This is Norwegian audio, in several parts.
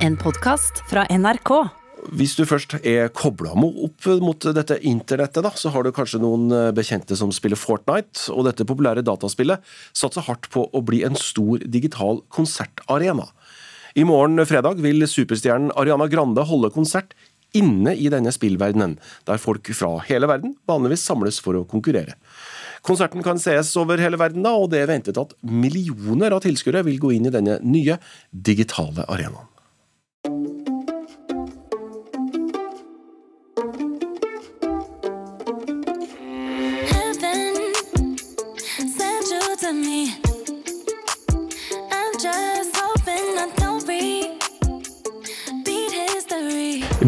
En podkast fra NRK. Hvis du først er kobla opp mot dette internettet, da, så har du kanskje noen eh, bekjente som spiller Fortnite. Og dette populære dataspillet satser hardt på å bli en stor digital konsertarena. I morgen fredag vil superstjernen Ariana Grande holde konsert inne i denne spillverdenen, der folk fra hele verden vanligvis samles for å konkurrere. Konserten kan sees over hele verden, da, og det er ventet at millioner av tilskuere vil gå inn i denne nye digitale arenaen.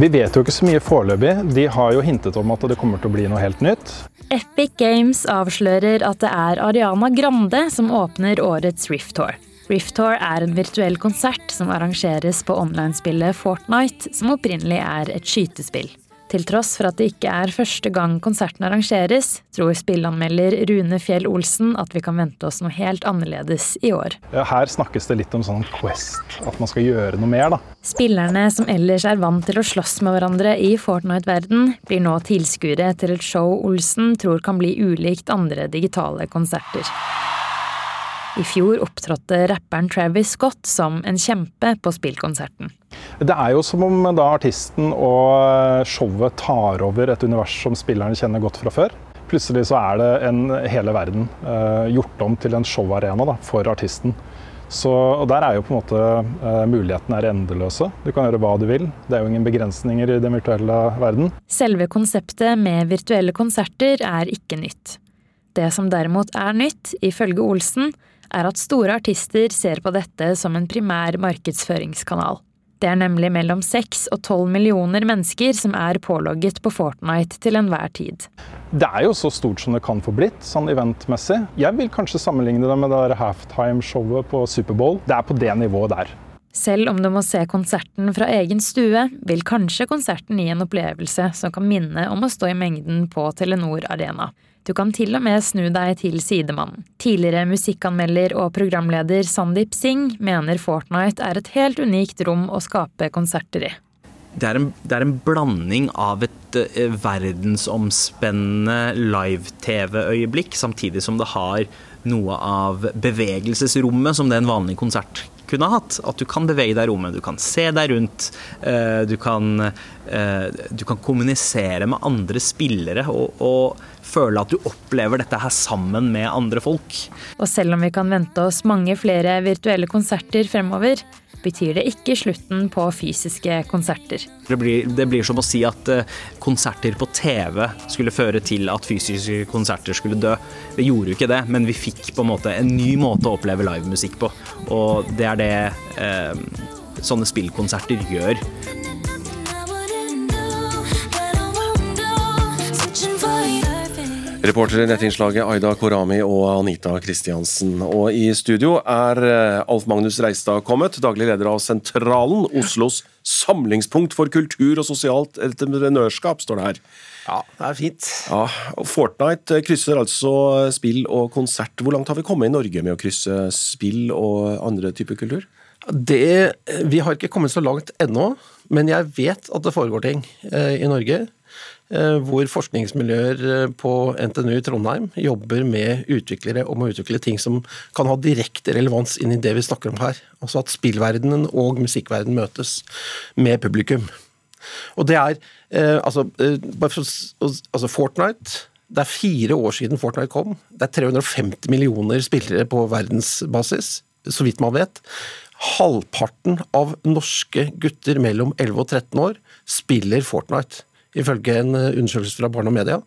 Vi vet jo ikke så mye foreløpig. De har jo hintet om at det kommer til å bli noe helt nytt. Epic Games avslører at det er Ariana Grande som åpner årets Rift Tour. Rift Tour er en virtuell konsert som arrangeres på online-spillet Fortnite, som opprinnelig er et skytespill. Til tross for at det ikke er første gang konserten arrangeres, tror spillanmelder Rune Fjell Olsen at vi kan vente oss noe helt annerledes i år. Her snakkes det litt om sånn Quest, at man skal gjøre noe mer. da. Spillerne som ellers er vant til å slåss med hverandre i Fortnite-verden, blir nå tilskuere til et show Olsen tror kan bli ulikt andre digitale konserter. I fjor opptrådte rapperen Travis Scott som en kjempe på spillkonserten. Det er jo som om da artisten og showet tar over et univers som spillerne kjenner godt fra før. Plutselig så er det en, hele verden eh, gjort om til en showarena da, for artisten. Så, og Der er jo på en måte eh, mulighetene er endeløse. Du kan gjøre hva du vil. Det er jo ingen begrensninger i den virtuelle verden. Selve konseptet med virtuelle konserter er ikke nytt. Det som derimot er nytt, ifølge Olsen, er at store artister ser på dette som en primær markedsføringskanal. Det er nemlig mellom 6 og 12 millioner mennesker som er pålogget på Fortnite til enhver tid. Det er jo så stort som det kan få blitt, sånn eventmessig. Jeg vil kanskje sammenligne det med det halftime-showet på Superbowl. Det er på det nivået der. Selv om du må se konserten fra egen stue, vil kanskje konserten gi en opplevelse som kan minne om å stå i mengden på Telenor Arena. Du kan til og med snu deg til sidemannen. Tidligere musikkanmelder og programleder Sandeep Singh mener Fortnite er et helt unikt rom å skape konserter i. Det er, en, det er en blanding av et uh, verdensomspennende live-TV-øyeblikk, samtidig som det har noe av bevegelsesrommet som det en vanlig konsert kunne hatt. At du kan bevege deg i rommet, du kan se deg rundt. eh, Du kan, eh, du kan kommunisere med andre spillere og, og føle at du opplever dette her sammen med andre folk. Og selv om vi kan vente oss mange flere virtuelle konserter fremover, betyr det ikke slutten på fysiske konserter. Det blir, det blir som å si at eh, konserter på TV skulle føre til at fysiske konserter skulle dø. Det gjorde jo ikke det, men vi fikk på en måte en ny måte å oppleve livemusikk på. Og det er det eh, sånne spillkonserter gjør. Reportere i nettinnslaget Aida Korami og Anita Kristiansen. Og i studio er eh, Alf Magnus Reistad kommet, daglig leder av Sentralen, Oslos samlingspunkt for kultur og sosialt entreprenørskap, står det her. Ja, det er fint. Ja, og Fortnite krysser altså spill og konsert. Hvor langt har vi kommet i Norge med å krysse spill og andre typer kultur? Det, vi har ikke kommet så langt ennå, men jeg vet at det foregår ting eh, i Norge. Eh, Hvor forskningsmiljøer eh, på NTNU i Trondheim jobber med utviklere om å utvikle ting som kan ha direkte relevans inn i det vi snakker om her. Altså at spillverdenen og musikkverdenen møtes med publikum. Og det er eh, altså, altså Fortnite det er fire år siden Fortnite kom. Det er 350 millioner spillere på verdensbasis, så vidt man vet. Halvparten av norske gutter mellom 11 og 13 år spiller Fortnite, ifølge en eh, undersøkelse fra Barn og Media.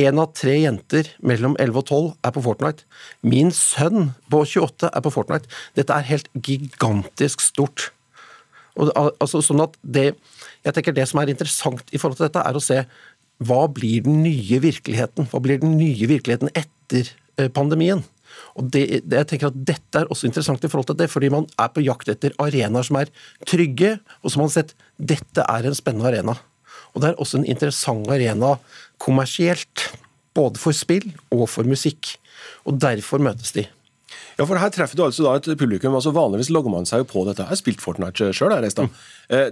Én av tre jenter mellom 11 og 12 er på Fortnite. Min sønn på 28 er på Fortnite. Dette er helt gigantisk stort. Og, altså, sånn at det, jeg tenker det som er interessant i forhold til dette, er å se hva blir den nye virkeligheten? Hva blir den nye virkeligheten etter eh, pandemien? Og det, det, jeg tenker at Dette er også interessant i forhold til det, fordi man er på jakt etter arenaer som er trygge, og som man har sett dette er en spennende arena. Og det er også en interessant arena kommersielt, både for spill og for musikk. Og derfor møtes de. Ja, Ja, for her treffer du altså da et publikum. altså Vanligvis logger man seg jo på dette. Jeg har spilt Fortnite sjøl. Mm.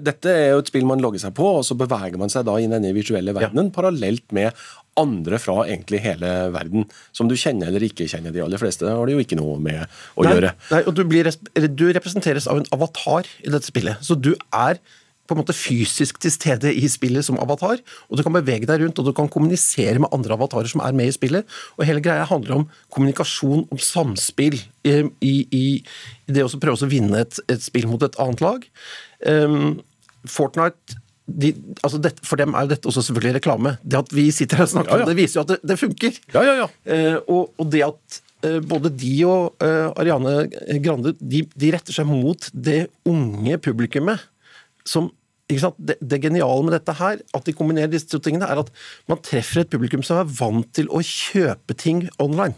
Dette er jo et spill man logger seg på, og så beveger man seg da i denne virtuelle verdenen parallelt med andre fra egentlig hele verden. Som du kjenner eller ikke kjenner. De aller fleste har det jo ikke noe med å Nei, gjøre. Nei, og du, blir, du representeres av en avatar i dette spillet. Så du er på en måte fysisk til stede i spillet som avatar, og du kan bevege deg rundt og du kan kommunisere med andre avatarer som er med i spillet. Og hele greia handler om kommunikasjon, om samspill, i, i, i i det å prøve å vinne et, et spill mot et annet lag. Um, Fortnite de, altså det, For dem er jo dette også selvfølgelig reklame. Det at vi sitter her og snakker Ja, ja. om det, viser jo at det, det funker. Ja, ja, ja. Eh, og, og det at eh, både de og eh, Ariane Grande de, de retter seg mot det unge publikummet som? Det, det geniale med dette her, at de kombinerer disse to tingene, er at man treffer et publikum som er vant til å kjøpe ting online.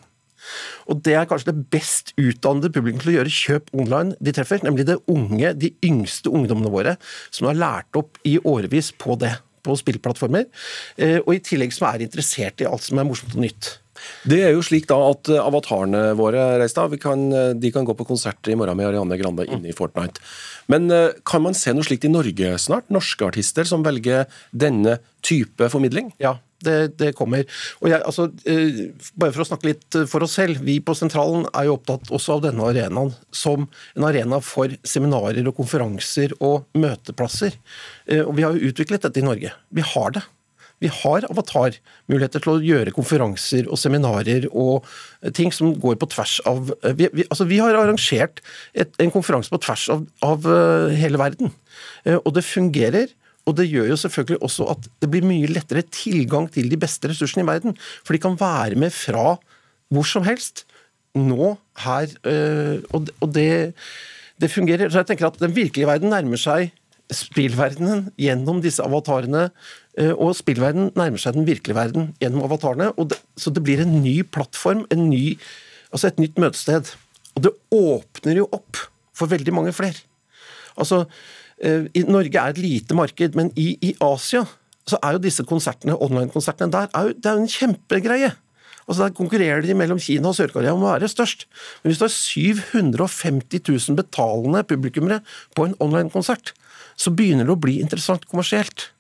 Og det er kanskje det best utdannede publikum til å gjøre kjøp online de treffer, nemlig det unge, de yngste ungdommene våre, som har lært opp i årevis på det, på spillplattformer, eh, og i tillegg som er interessert i alt som er morsomt og nytt. Det er jo slik da at eh, avatarene våre Reistad, kan, eh, de kan gå på konsert i morgen med Ariane Grande inne i Fortnite. Men eh, kan man se noe slikt i Norge snart? Norske artister som velger denne type formidling? Ja, det, det kommer. Og jeg, altså, bare for å snakke litt for oss selv. Vi på Sentralen er jo opptatt også av denne arenaen som en arena for seminarer og konferanser og møteplasser. Og vi har jo utviklet dette i Norge. Vi har det. Vi har avatarmuligheter til å gjøre konferanser og seminarer og eh, ting som går på tvers av eh, Vi, vi, altså vi har arrangert et, en konferanse på tvers av, av eh, hele verden. Og det fungerer. Og det gjør jo selvfølgelig også at det blir mye lettere tilgang til de beste ressursene i verden. For de kan være med fra hvor som helst. Nå, her. og det, det fungerer. Så jeg tenker at den virkelige verden nærmer seg spillverdenen gjennom disse avatarene. øh, Og spillverdenen nærmer seg den virkelige verden gjennom avatarene. Det, så det blir en ny plattform, en ny, altså et nytt møtested. Og det åpner jo opp for veldig mange flere. Altså, eh, Norge er et lite marked, men i, i Asia så er jo disse konsertene, online-konsertene der, er jo, det er jo en kjempegreie. Altså Der konkurrerer de mellom Kina og Sør-Korea om å være størst. Men hvis du har 750 000 betalende publikummere på en online-konsert, så begynner det å bli interessant kommersielt.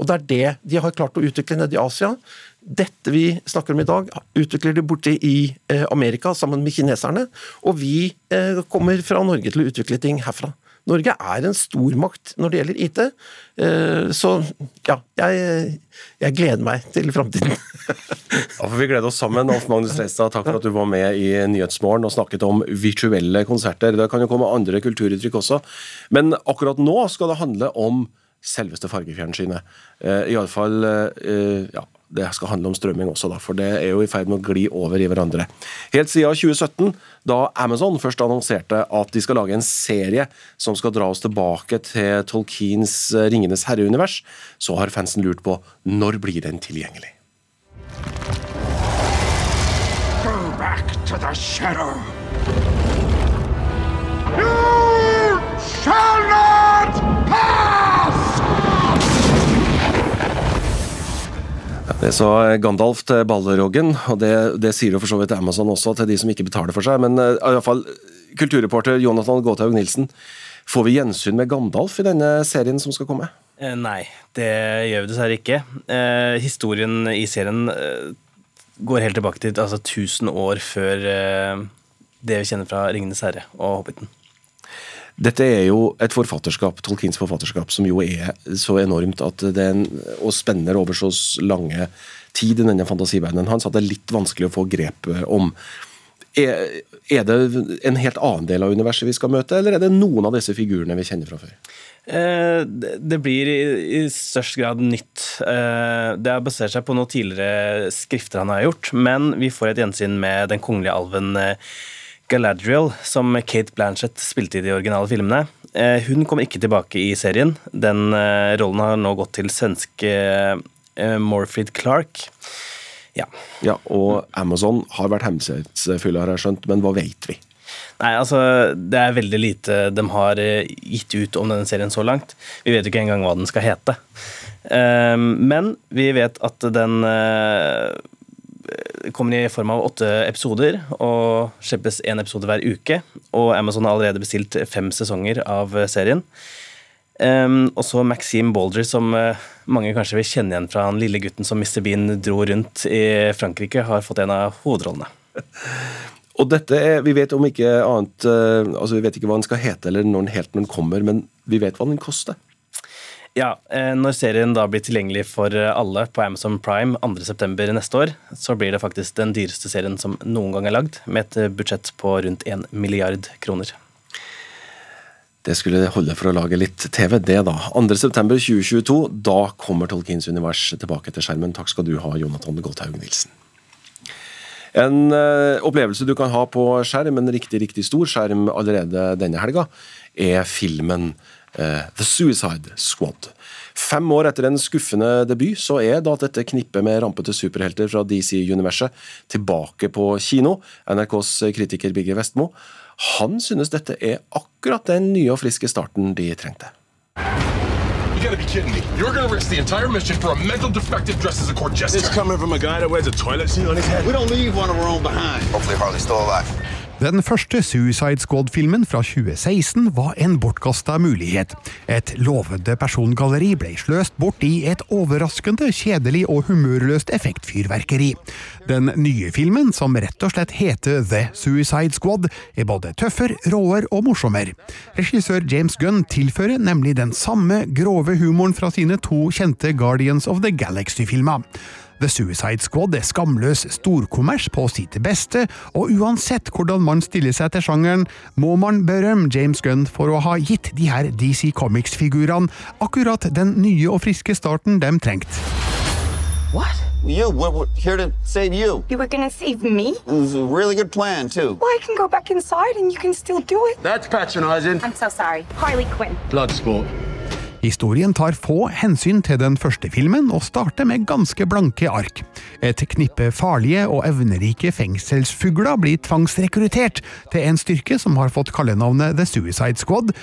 Og det er det de har klart å utvikle nede i Asia. Dette vi snakker om i dag, utvikler de borte i eh, Amerika sammen med kineserne. Og vi eh, kommer fra Norge til å utvikle ting herfra. Norge er en stormakt når det gjelder IT. Eh, så ja, jeg, jeg gleder meg til framtiden. Ja, for Vi gleder oss sammen. Alf Magnus Reistad, takk for at du var med i Nyhetsmorgen og snakket om virtuelle konserter. Det kan jo komme andre kulturuttrykk også. Men akkurat nå skal det handle om selveste fargefjernsynet. Eh, Iallfall eh, ja, det skal handle om strømming også, da, for det er jo i ferd med å gli over i hverandre. Helt siden 2017, da Amazon først annonserte at de skal lage en serie som skal dra oss tilbake til Tolkiens eh, Ringenes herre-univers, så har fansen lurt på når blir den tilgjengelig. Go back to the shadow. You shall not pass! Det sa Gandalf til Balleroggen, og det, det sier jo for så vidt Amazon også til de som ikke betaler for seg. Men uh, i alle fall, kulturreporter Jonathan Gåthaug Nilsen, får vi gjensyn med Gandalf i denne serien som skal komme? Eh, Nei, det gjør vi dessverre ikke. Eh, historien i serien eh, går helt tilbake til altså, 1000 år før eh, det vi kjenner fra 'Ringenes herre' og 'Hobbiten'. Dette er jo et forfatterskap, Tolkiens forfatterskap, som jo er så enormt at er og spenner over så lange tid i denne fantasiverdenen hans at det er litt vanskelig å få grep eh, om. Er, er det en helt annen del av universet vi skal møte, eller er det noen av disse figurene vi kjenner fra før? Eh, det blir i, størst grad nytt. Eh, det har basert seg på noen tidligere skrifter han har gjort, men vi får et gjensyn med den kongelige alven Galadriel, som Kate Blanchett spilte i de originale filmene. Eh, hun kommer ikke tilbake i serien. Den eh, rollen har nå gått til svenske eh, Morfrid Clark. Ja. Ja, og Amazon har vært hemmelighetsfulle, har jeg skjønt, men hva vet vi? Nei, altså, Det er veldig lite de har gitt ut om denne serien så langt. Vi vet jo ikke engang hva den skal hete. Men vi vet at den kommer i form av åtte episoder og slippes én episode hver uke. Og Amazon har allerede bestilt fem sesonger av eh, serien. Um, og Maxime Balder, som uh, mange kanskje vil kjenne igjen fra han lille gutten som Mr. Bean dro rundt i Frankrike, har fått en av hovedrollene. Og dette er, Vi vet om ikke annet uh, altså Vi vet ikke hva den skal hete eller når den helt når den kommer, men vi vet hva den koster. Ja, eh, Når serien da blir tilgjengelig for eh, alle på Amazon Prime 2.9. neste år, så blir det faktisk den dyreste serien som noen gang er lagd, med et eh, budsjett på rundt 1 milliard kroner. Det skulle holde for å lage litt TV, det da. 2.9.2022, da kommer Tolkiens univers tilbake til skjermen. Takk skal du ha, Jonathan Goldhaug Nilsen. En opplevelse du kan ha på skjerm, en riktig, riktig stor skjerm allerede denne helga, er filmen The Suicide Squad. Fem år etter en skuffende debut, så er da dette knippet med rampete superhelter fra DC-universet tilbake på kino. NRKs kritiker Birger Vestmo. Han synes dette er akkurat den nye og friske starten de trengte. You gotta be kidding me. You're gonna risk the entire mission for a mental defective dressed as a court jester. This coming from a guy that wears a toilet seat on his head. We don't leave one of our own behind. Hopefully Harley's still alive. Den første Suicide Squad-filmen fra 2016 var en bortkasta mulighet. Et lovende persongalleri ble sløst bort i et overraskende kjedelig og humørløst effektfyrverkeri. Den nye filmen, som rett og slett heter The Suicide Squad, er både tøffere, råere og morsommere. Regissør James Gunn tilfører nemlig den samme grove humoren fra sine to kjente Guardians of the Galaxy-filmer. The Suicide Squad er skamløs storkommers på sitt beste, og uansett hvordan man stiller seg til sjangeren, må man berømme James Gunn for å ha gitt de her DC Comics-figurene akkurat den nye og friske starten de trengte. What? You, we're, we're here to save you. You were gonna save me? It was a really good plan, too. Well, I can go back inside and you can still do it. That's patronizing. I'm so sorry. Harley Quinn. Blood sport. Historien tar få hensyn til den første filmen, og starter med ganske blanke ark. Et knippe farlige og evnerike fengselsfugler blir tvangsrekruttert til en styrke som har fått kallenavnet The Suicide Squad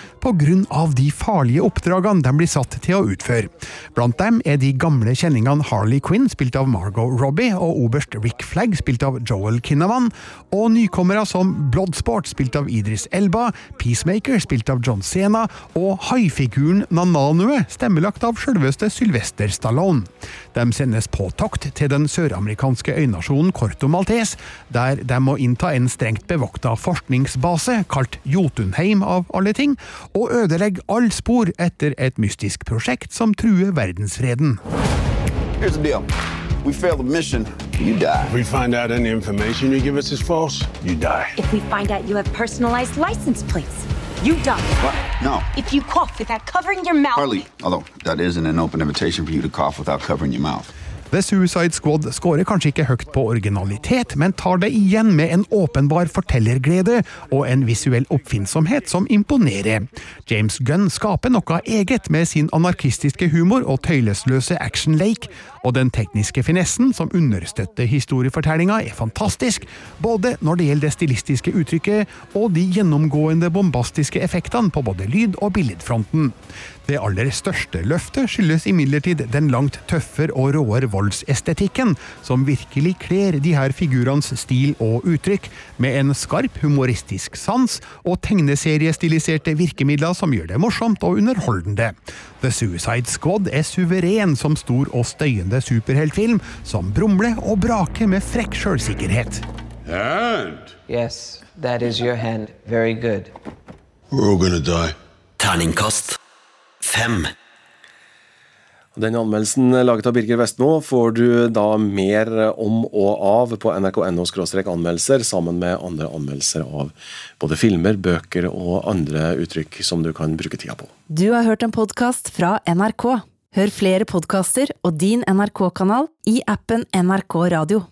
av de farlige oppdragene de blir satt til å utføre. Blant dem er de gamle kjenningene Harley Quinn, spilt av Margot Robbie, og oberst Rick Flagg, spilt av Joel Kinnaman, og nykommere som Bloodsport, spilt av Idris Elba, Peacemaker, spilt av John Cena, og haifiguren Nananue, stemmelagt av selveste Sylvester Stallone. De sendes på tokt til den søramerikanske øynasjonen Corto Maltese, der de må innta en strengt bevokta forskningsbase, kalt Jotunheim av alle ting, og ødelegge all spor etter et mystisk prosjekt som truer verdensfreden. Here's the deal. We fail the mission, you die. If we find out any information you give us is false, you die. If we find out you have personalized license plates, you die. What? No. If you cough without covering your mouth. Harley, although that isn't an open invitation for you to cough without covering your mouth. The Suicide Squad skårer kanskje ikke høyt på originalitet, men tar det igjen med en åpenbar fortellerglede og en visuell oppfinnsomhet som imponerer. James Gunn skaper noe eget med sin anarkistiske humor og tøylesløse actionlake, og den tekniske finessen som understøtter historiefortellinga er fantastisk, både når det gjelder det stilistiske uttrykket og de gjennomgående bombastiske effektene på både lyd- og billedfronten. Det aller største løftet skyldes imidlertid den langt tøffere og råere voldsestetikken, som virkelig kler de her figurenes stil og uttrykk, med en skarp humoristisk sans og tegneseriestiliserte virkemidler som gjør det morsomt og underholdende. The Suicide Squad er suveren som stor og støyende superheltfilm, som brumler og braker med frekk sjølsikkerhet. Hand. Yes, that is your hand. Very good. we're all gonna die. Terningkast fem. Den anmeldelsen laget av Birger Vestmo får du da mer om og av på nrk.no anmeldelser, sammen med andre anmeldelser av både filmer, bøker og andre uttrykk som du kan bruke tida på. Du har hørt en podkast fra NRK. Hør flere podkaster og din NRK-kanal i appen NRK Radio.